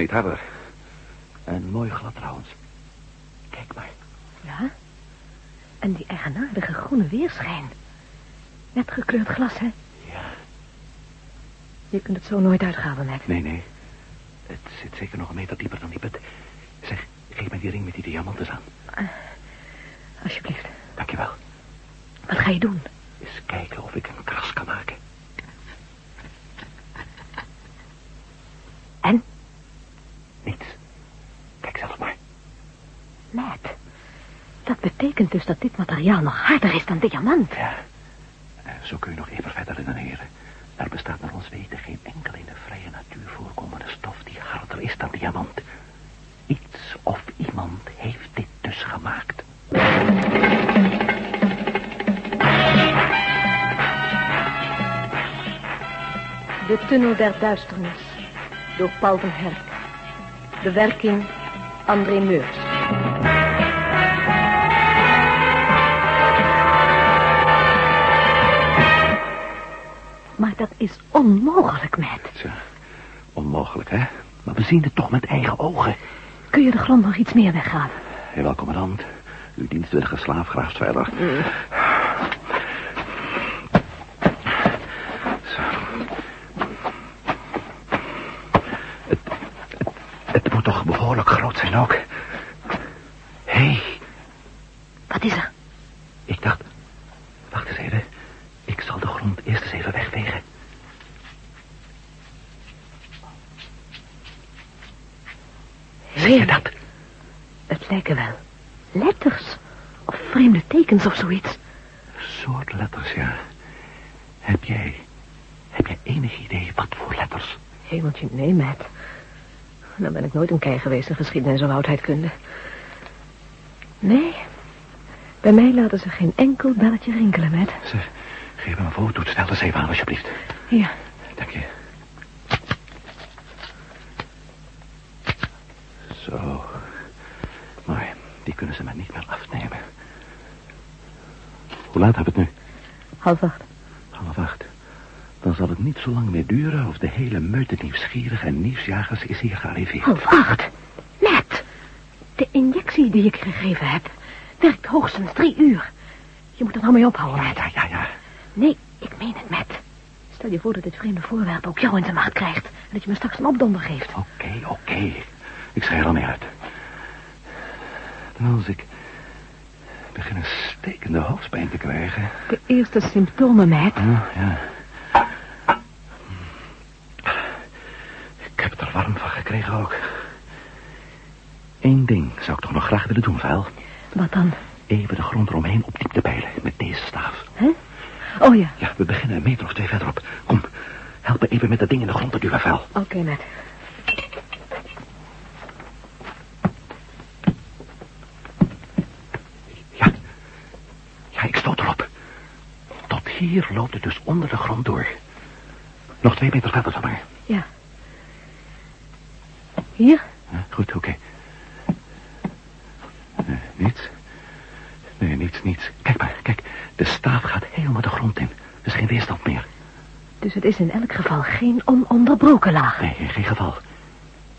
Niet harder. En mooi glad trouwens. Kijk maar. Ja? En die eigenaardige groene weerschijn. Net gekleurd glas, hè? Ja. Je kunt het zo nooit uitgaven, Matt. Nee, nee. Het zit zeker nog een meter dieper dan die put. Zeg, geef mij die ring met die diamanten aan. Uh, alsjeblieft. Dankjewel. Wat ga je doen? Eens kijken of ik een kras kan maken. En? Niets. Kijk zelf maar. Matt, dat betekent dus dat dit materiaal nog harder is dan diamant. Ja. Uh, zo kun je nog even verder redeneren. Er bestaat naar ons weten geen enkel in de vrije natuur voorkomende stof die harder is dan diamant. Iets of iemand heeft dit dus gemaakt. De Tunnel der Duisternis. Door Paul van Herk. Bewerking André Meurs. Maar dat is onmogelijk, Matt. Tja, onmogelijk, hè? Maar we zien het toch met eigen ogen. Kun je de grond nog iets meer weghalen? Jawel, commandant. Uw dienstwillige slaaf. Mm. Zo. Het, het, het moet toch zijn ook. Hé, hey, Wat is er? ik dacht... Wacht eens even. Ik zal de grond eerst eens even wegvegen. Zie je dat? Het lijken wel letters. Of vreemde tekens of zoiets. soort letters, ja. Heb jij... Heb jij enig idee wat voor letters? Hemeltje, nee, Matt. Dan ben ik nooit een kei geweest in geschiedenis of oudheidkunde. Nee, bij mij laten ze geen enkel belletje rinkelen, Matt. Zeg, geef me een. Stel eens even aan, alsjeblieft. Hier, Dank je. Zo. Maar die kunnen ze me niet meer afnemen. Hoe laat hebben we het nu? half acht. Zal het niet zo lang meer duren of de hele meute nieuwsgierige en nieuwsjagers is hier gearriveerd. Half acht? Matt, de injectie die ik gegeven heb werkt hoogstens drie uur. Je moet er nou mee ophouden, Ja, Matt. ja, ja, ja. Nee, ik meen het, Matt. Stel je voor dat dit vreemde voorwerp ook jou in zijn macht krijgt... en dat je me straks een opdonder geeft. Oké, oké. Ik schrijf er al mee uit. Dan als ik begin een stekende hoofdpijn te krijgen. De eerste symptomen, Matt. Ja, ja. Ik heb het er warm van gekregen ook. Eén ding zou ik toch nog graag willen doen, Vuil. Wat dan? Even de grond eromheen op diepte peilen met deze staaf. Hè? Oh ja, Ja, we beginnen een meter of twee verderop. Kom, help me even met dat ding in de grond te duwen, Vuil. oké, Matt. Ja. Ja, ik stoot erop. Tot hier loopt het dus onder de grond door. Nog twee meter verder, zeg maar. Ja. Hier? Ja, goed, oké. Eh, niets. Nee, niets, niets. Kijk maar, kijk. De staaf gaat helemaal de grond in. Er is geen weerstand meer. Dus het is in elk geval geen ononderbroken laag. Nee, in geen geval.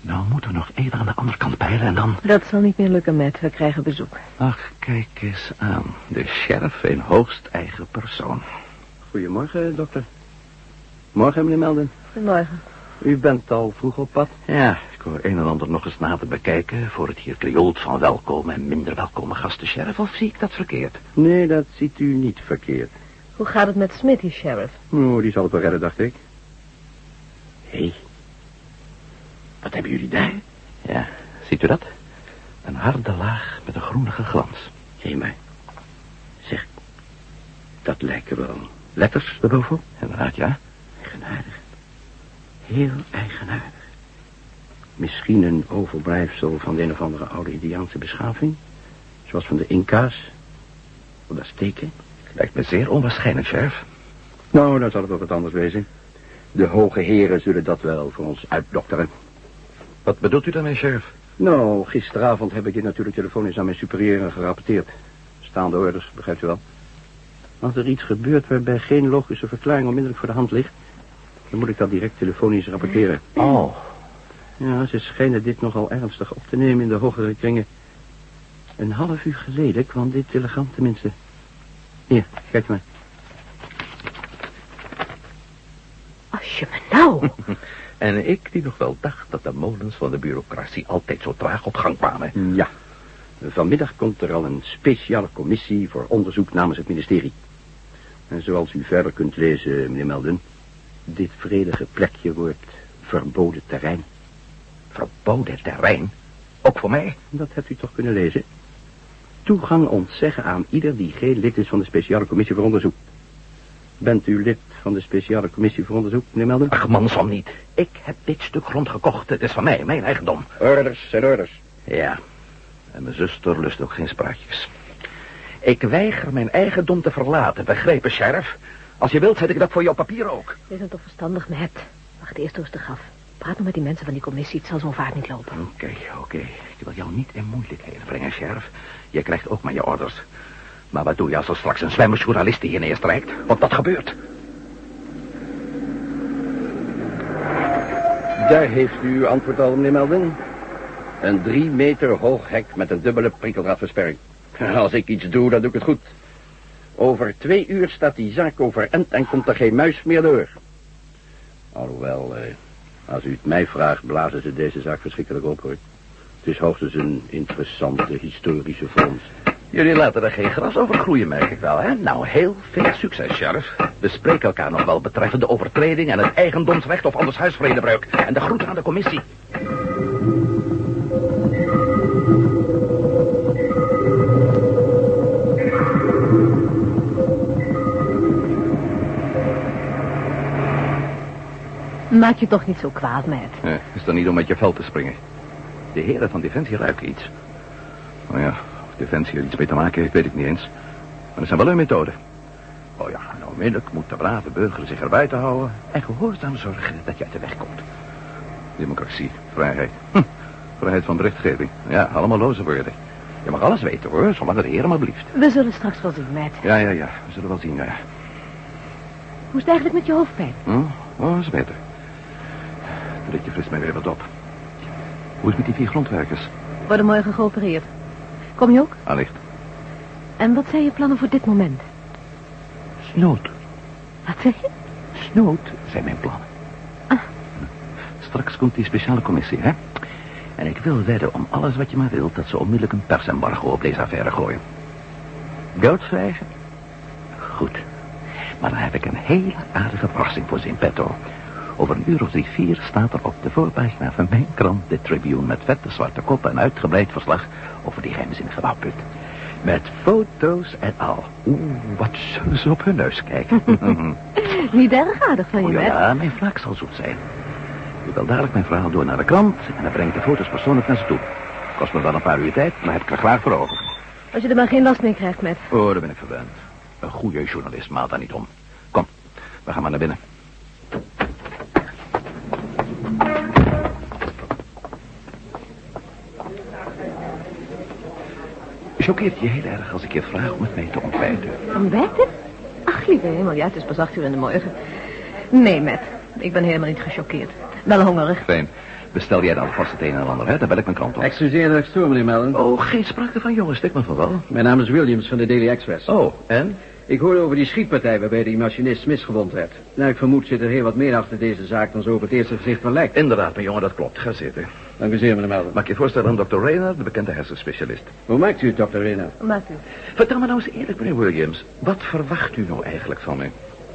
Nou moeten we nog even aan de andere kant peilen en dan... Dat zal niet meer lukken, Matt. We krijgen bezoek. Ach, kijk eens aan. De sheriff in hoogst eigen persoon. Goedemorgen, dokter. Morgen, meneer Melden. Goedemorgen. U bent al vroeg op pad. Ja, ik hoor een en ander nog eens nader bekijken... voor het hier krioelt van welkome en minder welkome gasten, sheriff. Of zie ik dat verkeerd? Nee, dat ziet u niet verkeerd. Hoe gaat het met Smithy, sheriff? Oh, die zal het wel redden, dacht ik. Hé, hey, wat hebben jullie daar? Ja, ziet u dat? Een harde laag met een groenige glans. Hé, maar. Zeg, dat lijken wel letters erbovenop. Inderdaad, ja. Eigenaardig. Heel eigenaardig. Misschien een overblijfsel van de een of andere oude Indiaanse beschaving. Zoals van de Inca's. Of de Azteken. Lijkt me zeer onwaarschijnlijk, sheriff. Nou, dan zal het wel wat anders wezen. De hoge heren zullen dat wel voor ons uitdokteren. Wat bedoelt u daarmee, sheriff? Nou, gisteravond heb ik dit natuurlijk telefonisch aan mijn superieuren gerapporteerd. Staande orders, begrijpt u wel. Als er iets gebeurt waarbij geen logische verklaring onmiddellijk voor de hand ligt... dan moet ik dat direct telefonisch rapporteren. Oh. Ja, ze schijnen dit nogal ernstig op te nemen in de hogere kringen. Een half uur geleden kwam dit telegram tenminste. Hier, kijk maar. Als je me nou... En ik die nog wel dacht dat de molens van de bureaucratie altijd zo traag op gang kwamen. Ja. Vanmiddag komt er al een speciale commissie voor onderzoek namens het ministerie. En zoals u verder kunt lezen, meneer Melden... dit vredige plekje wordt verboden terrein. Verboden terrein? Ook voor mij? Dat hebt u toch kunnen lezen? Toegang ontzeggen aan ieder die geen lid is van de speciale commissie voor onderzoek. Bent u lid van de speciale commissie voor onderzoek, meneer Melden? Ach, man, van niet. Ik heb dit stuk grond gekocht. Het is van mij, mijn eigendom. Orders zijn orders. Ja, en mijn zuster lust ook geen spraakjes. Ik weiger mijn eigendom te verlaten, begrepen, sheriff? Als je wilt, zet ik dat voor je op papier ook. Is het toch verstandig, Matt? Wacht eerst rustig af. Praat nog met die mensen van die commissie. Het zal zo'n vaart niet lopen. Oké, oké. Ik wil jou niet in moeilijkheden brengen, sheriff. Je krijgt ook maar je orders. Maar wat doe je als er straks een zwemmersjournalist hier neerstrijkt? Want dat gebeurt. Daar heeft u uw antwoord al, meneer Melden. Een drie meter hoog hek met een dubbele prikkeldraadversperring. Als ik iets doe, dan doe ik het goed. Over twee uur staat die zaak overend en komt er geen muis meer door. Alhoewel, eh, als u het mij vraagt, blazen ze deze zaak verschrikkelijk op, hoor. Het is hoogstens een interessante historische vondst. Jullie laten er geen gras over groeien, merk ik wel, hè? Nou, heel veel succes, sheriff. We spreken elkaar nog wel betreffende overtreding en het eigendomsrecht of anders huisvredebreuk. En de groeten aan de commissie. Maak je toch niet zo kwaad, Matt. Eh, is dan niet om met je veld te springen. De heren van Defensie ruiken iets. Nou ja, of Defensie er iets mee te maken heeft, weet ik niet eens. Maar dat zijn wel hun methoden. Oh ja, en onmiddellijk moet de brave burger zich er buiten houden... en gehoorzaam zorgen dat je uit de weg komt. Democratie, vrijheid. Hm, vrijheid van berichtgeving. Ja, allemaal loze woorden. Je mag alles weten, hoor, zolang het heren maar blieft. We zullen straks wel zien, Matt. Ja, ja, ja, we zullen wel zien, ja. Hoe is het eigenlijk met je hoofdpijn? Hm? Oh, is beter. Het lichtje frist mij weer wat op. Hoe is het met die vier grondwerkers? Worden morgen geopereerd. Kom je ook? Allicht. En wat zijn je plannen voor dit moment? Snood. Wat zeg je? Snood zijn mijn plannen. Ah. Straks komt die speciale commissie, hè? En ik wil wedden om alles wat je maar wilt... dat ze onmiddellijk een persembargo op deze affaire gooien. Doodzwijgen? Goed. Maar dan heb ik een hele aardige verrassing voor ze in petto. Over een uur of drie, vier staat er op de voorpagina van mijn krant... de Tribune met vette zwarte koppen en uitgebreid verslag... over die geheimzinnige bouwput. Met foto's en al. Oeh, wat zullen ze op hun neus kijken. Niet erg aardig van je, Oh Matt. ja, mijn vlak zal zoet zijn. Ik bel dadelijk mijn verhaal door naar de krant... en dan breng ik de foto's persoonlijk naar ze toe. Kost me wel een paar uur tijd, maar heb ik er graag voor over. Als je er maar geen last mee krijgt, Matt. Oh, daar ben ik verwend. Een goede journalist maalt daar niet om. Kom, we gaan maar naar binnen. Choqueert je heel erg als ik je vraag om met mij te ontbijten? Ontbijten? Ach, lieve hemel, ja, het is pas acht uur in de morgen. Nee, Matt. Ik ben helemaal niet gechoqueerd. Wel hongerig. Fijn. Bestel jij dan alvast het een en ander, hè? Dan bel ik mijn krant op. Excuseer dat ik stoor, meneer Mellon. Oh, geen sprake van jongens, stik me van wel. Mijn naam is Williams van de Daily Express. Oh, en? Ik hoorde over die schietpartij waarbij die machinist Smith gewond werd. Nou, ik vermoed zit er heel wat meer achter deze zaak dan zo op het eerste gezicht van lijkt. Inderdaad, mijn jongen, dat klopt. Ga zitten. Dank u zeer, meneer Mellon. Mag ik je voorstellen aan dokter Rayner, de bekende hersenspecialist. Hoe maakt u het, dokter Rena? Maakt u. Vertel me nou eens eerlijk, meneer Williams. Wat verwacht u nou eigenlijk van mij?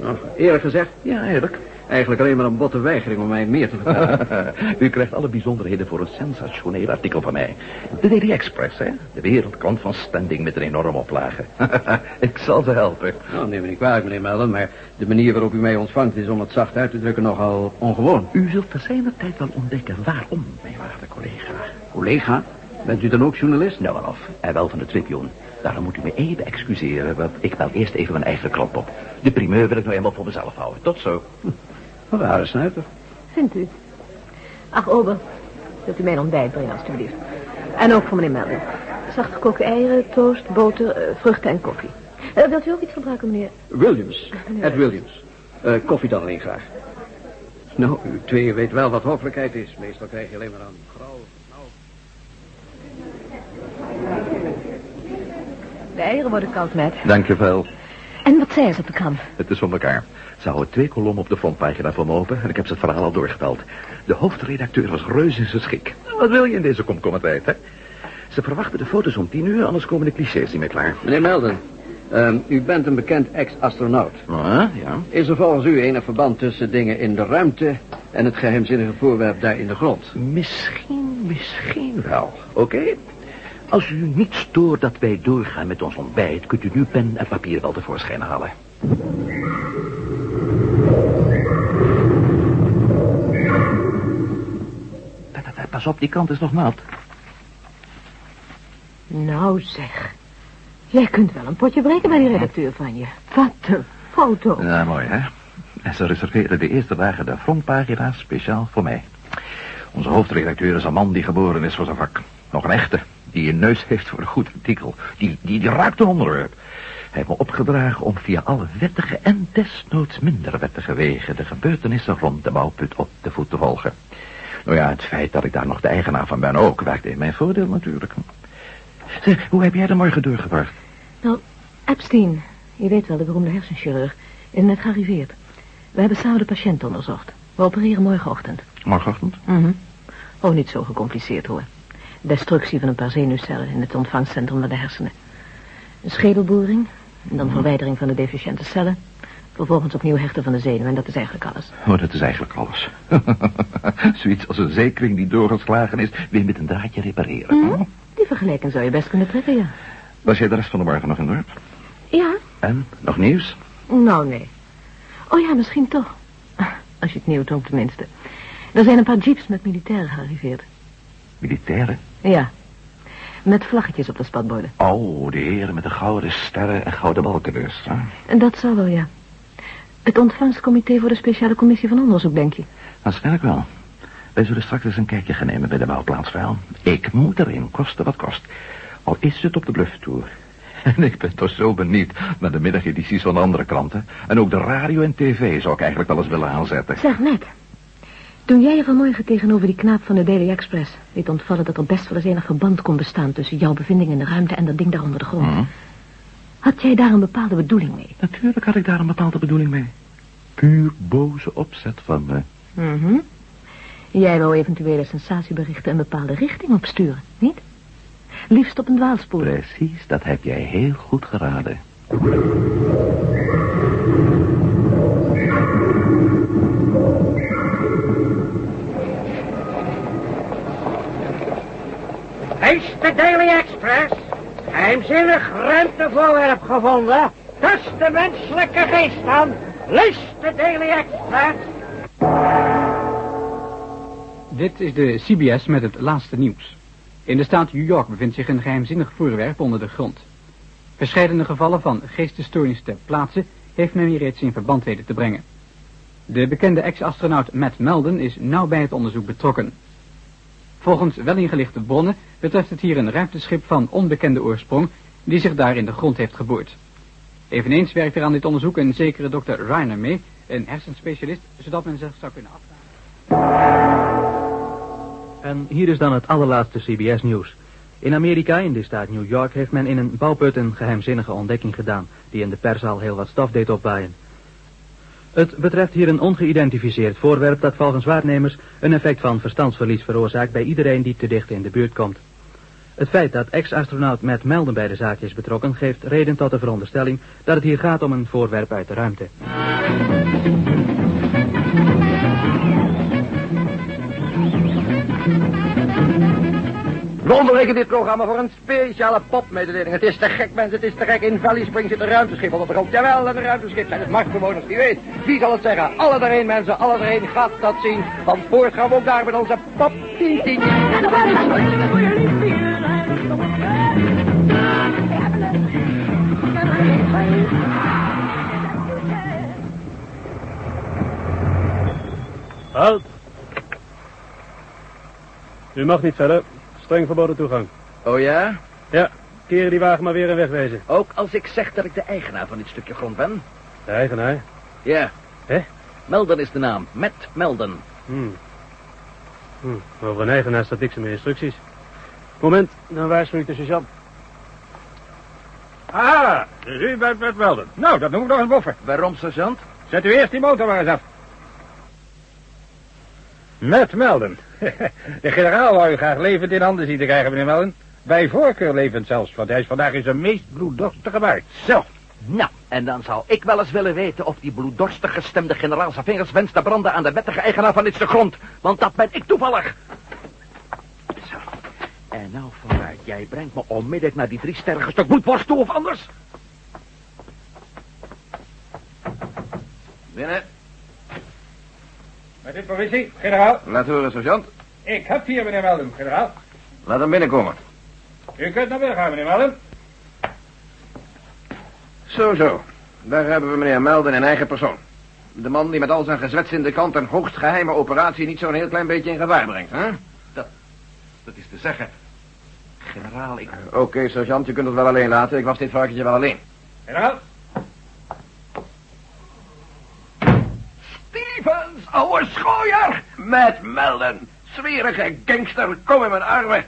Oh, eerlijk gezegd, Ja, eerlijk. Eigenlijk alleen maar een botte weigering om mij meer te vertellen. u krijgt alle bijzonderheden voor een sensationeel artikel van mij. De Daily Express, hè? De wereldkrant van standing met een enorme oplage. ik zal ze helpen. nou, neem me niet kwalijk, meneer Mellon, maar de manier waarop u mij ontvangt is om het zacht uit te drukken nogal ongewoon. U zult te zijner tijd wel ontdekken waarom, mijn waarde collega. Collega, bent u dan ook journalist? Nou wel af, en wel van de Tribune. Daarom moet u me even excuseren, want ik bel eerst even mijn eigen krant op. De primeur wil ik nou eenmaal voor mezelf houden. Tot zo. Een rare snuiter. Vindt u? Ach, Ober. Wilt u mijn ontbijt brengen, alstublieft? En ook voor meneer Melden. Zacht gekookte eieren, toast, boter, eh, vruchten en koffie. Eh, wilt u ook iets gebruiken, meneer? Williams, Ed Williams. Eh, koffie dan alleen graag. Nou, u twee weet wel wat hoffelijkheid is. Meestal krijg je alleen maar een grauw... Nou. De eieren worden koud, Matt. Dankjewel. En wat zei ze op de krant? Het is van elkaar. Ze houden twee kolommen op de frontpagina van me open en ik heb ze het verhaal al doorgeteld. De hoofdredacteur was reus in zijn schik. Wat wil je in deze komkommertijd, hè? Ze verwachten de foto's om tien uur, anders komen de clichés niet meer klaar. Meneer Melden, ehm, u bent een bekend ex-astronaut. Ah, ja. Is er volgens u enig verband tussen dingen in de ruimte en het geheimzinnige voorwerp daar in de grond? Misschien, misschien wel. Oké? Als u niet stoort dat wij doorgaan met ons ontbijt... kunt u nu pen en papier wel tevoorschijn halen. Pa- pa- pa- Pas op, die kant is nog nat. Nou zeg. Jij kunt wel een potje breken bij die redacteur van je. Wat een foto. Ja, mooi, hè? En ze reserveren de eerste dagen de frontpagina's speciaal voor mij. Onze hoofdredacteur is een man die geboren is voor zijn vak. Nog een echte, die een neus heeft voor een goed artikel. Die, die, die raakt een onderwerp. Hij heeft me opgedragen om via alle wettige en desnoods minder wettige wegen... de gebeurtenissen rond de bouwput op de voet te volgen. Nou ja, het feit dat ik daar nog de eigenaar van ben ook... werkt in mijn voordeel natuurlijk. Zeg, hoe heb jij de morgen doorgebracht? Nou, Epstein, je weet wel, de beroemde hersenchirurg, is net gearriveerd. We hebben samen de patiënt onderzocht. We opereren morgenochtend. Morgenochtend? Mhm. Oh, niet zo gecompliceerd hoor. Destructie van een paar zenuwcellen in het ontvangstcentrum van de hersenen. Een schedelboring, en dan verwijdering van de deficiënte cellen. Vervolgens opnieuw hechten van de zenuwen en dat is eigenlijk alles. Oh, dat is eigenlijk alles. Zoiets als een zekering die doorgeslagen is, weer met een draadje repareren. Mhm. Die vergelijking zou je best kunnen trekken, ja. Was jij de rest van de morgen nog in dorp? Ja? En, nog nieuws? Nou, nee. Oh ja, misschien toch. Als je het nieuws ook tenminste. Er zijn een paar jeeps met militairen gearriveerd. Militairen? Ja. Met vlaggetjes op de spatborden. Oh, de heren met de gouden sterren en gouden balken dus. hè? Dat zal wel, ja. Het ontvangstcomité voor de speciale commissie van onderzoek, denk je? Waarschijnlijk wel. Wij zullen straks eens een kijkje gaan nemen bij de bouwplaatsvuil. Ik moet erin, koste wat kost. Al is het op de blufftour. En ik ben toch zo benieuwd naar de middagedities van andere kranten. En ook de radio en tv zou ik eigenlijk wel eens willen aanzetten. Zeg, Matt. Toen jij je vanmorgen tegenover die knaap van de Daily Express... liet ontvallen dat er best wel eens enig verband kon bestaan... tussen jouw bevinding in de ruimte en dat ding daar onder de grond... Hm? had jij daar een bepaalde bedoeling mee? Natuurlijk had ik daar een bepaalde bedoeling mee. Puur boze opzet van me. Mhm. Jij wou eventuele sensatieberichten een bepaalde richting opsturen, niet? Liefst op een dwaalspoor. Precies, dat heb jij heel goed geraden. De Daily Express geheimzinnig ruimtevoorwerp gevonden? Dus de menselijke geest aan. Lees de Daily Express. Dit is de CBS met het laatste nieuws. In de staat New York bevindt zich een geheimzinnig voorwerp onder de grond. Verscheidene gevallen van geestesstoornis ter plaatse heeft men hier reeds in verband weten te brengen. De bekende ex-astronaut Matt Melden is nauw bij het onderzoek betrokken. Volgens wel ingelichte bronnen betreft het hier een ruimteschip van onbekende oorsprong die zich daar in de grond heeft geboord. Eveneens werkt er aan dit onderzoek een zekere dokter Reiner mee, een hersenspecialist, zodat men zich zou kunnen afvragen. En hier is dan het allerlaatste CBS-nieuws. In Amerika, in de staat New York, heeft men in een bouwput een geheimzinnige ontdekking gedaan... die in de perszaal heel wat stof deed opwaaien. Het betreft hier een ongeïdentificeerd voorwerp dat volgens waarnemers... een effect van verstandsverlies veroorzaakt bij iedereen die te dicht in de buurt komt. Het feit dat ex-astronaut Matt Melden bij de zaak is betrokken... geeft reden tot de veronderstelling dat het hier gaat om een voorwerp uit de ruimte. We onderbreken dit programma voor een speciale popmededeling. Het is te gek, mensen. Het is te gek. In Valley Springs zit een ruimteschip op de grond. Jawel, een ruimteschip zijn het marktbewoners. Wie weet. Wie zal het zeggen? Alle erheen, mensen. Alle erheen. Gaat dat zien. Van voort gaan we ook daar met onze pop. Halt! U mag niet verder. Streng verboden toegang. Oh ja? Ja, keren die wagen maar weer en wegwezen. Ook als ik zeg dat ik de eigenaar van dit stukje grond ben? De eigenaar. Ja. Hè? Melden is de naam. Met Melden. Hmm. Hmm. Over een eigenaar staat niks in mijn instructies. Moment, dan waarschuw ik de sergeant. Ah, dus u bent met Melden. Nou, dat noem ik nog eens boffen. Waarom, sergeant? Zet u eerst die motor maar eens af. Met Melden. De generaal wou u graag levend in handen zien te krijgen, meneer Melden. Bij voorkeur levend zelfs, want hij is vandaag in zijn meest bloeddorstige buik. Zo. Nou, en dan zou ik wel eens willen weten of die bloeddorstig gestemde generaal zijn vingers wenst te branden aan de wettige eigenaar van dit stuk grond. Want dat ben ik toevallig. Zo. En nou vooruit, jij brengt me onmiddellijk naar die drie sterrige stuk bloedworst toe of anders. Binnen. Met dit provincie, generaal. Laat horen, sergeant. Ik heb hier meneer Melden, generaal. Laat hem binnenkomen. U kunt naar binnen gaan, meneer Melden. Zo, zo. Daar hebben we meneer Melden in eigen persoon. De man die met al zijn gezwets in de kant een hoogst geheime operatie niet zo'n heel klein beetje in gevaar brengt, hè? Dat is te zeggen. Generaal, ik... Oké, sergeant, je kunt het wel alleen laten. Ik was dit varkentje wel alleen. Generaal. Ouwe schooier! Met Melden. Zwierige gangster, kom in mijn armen.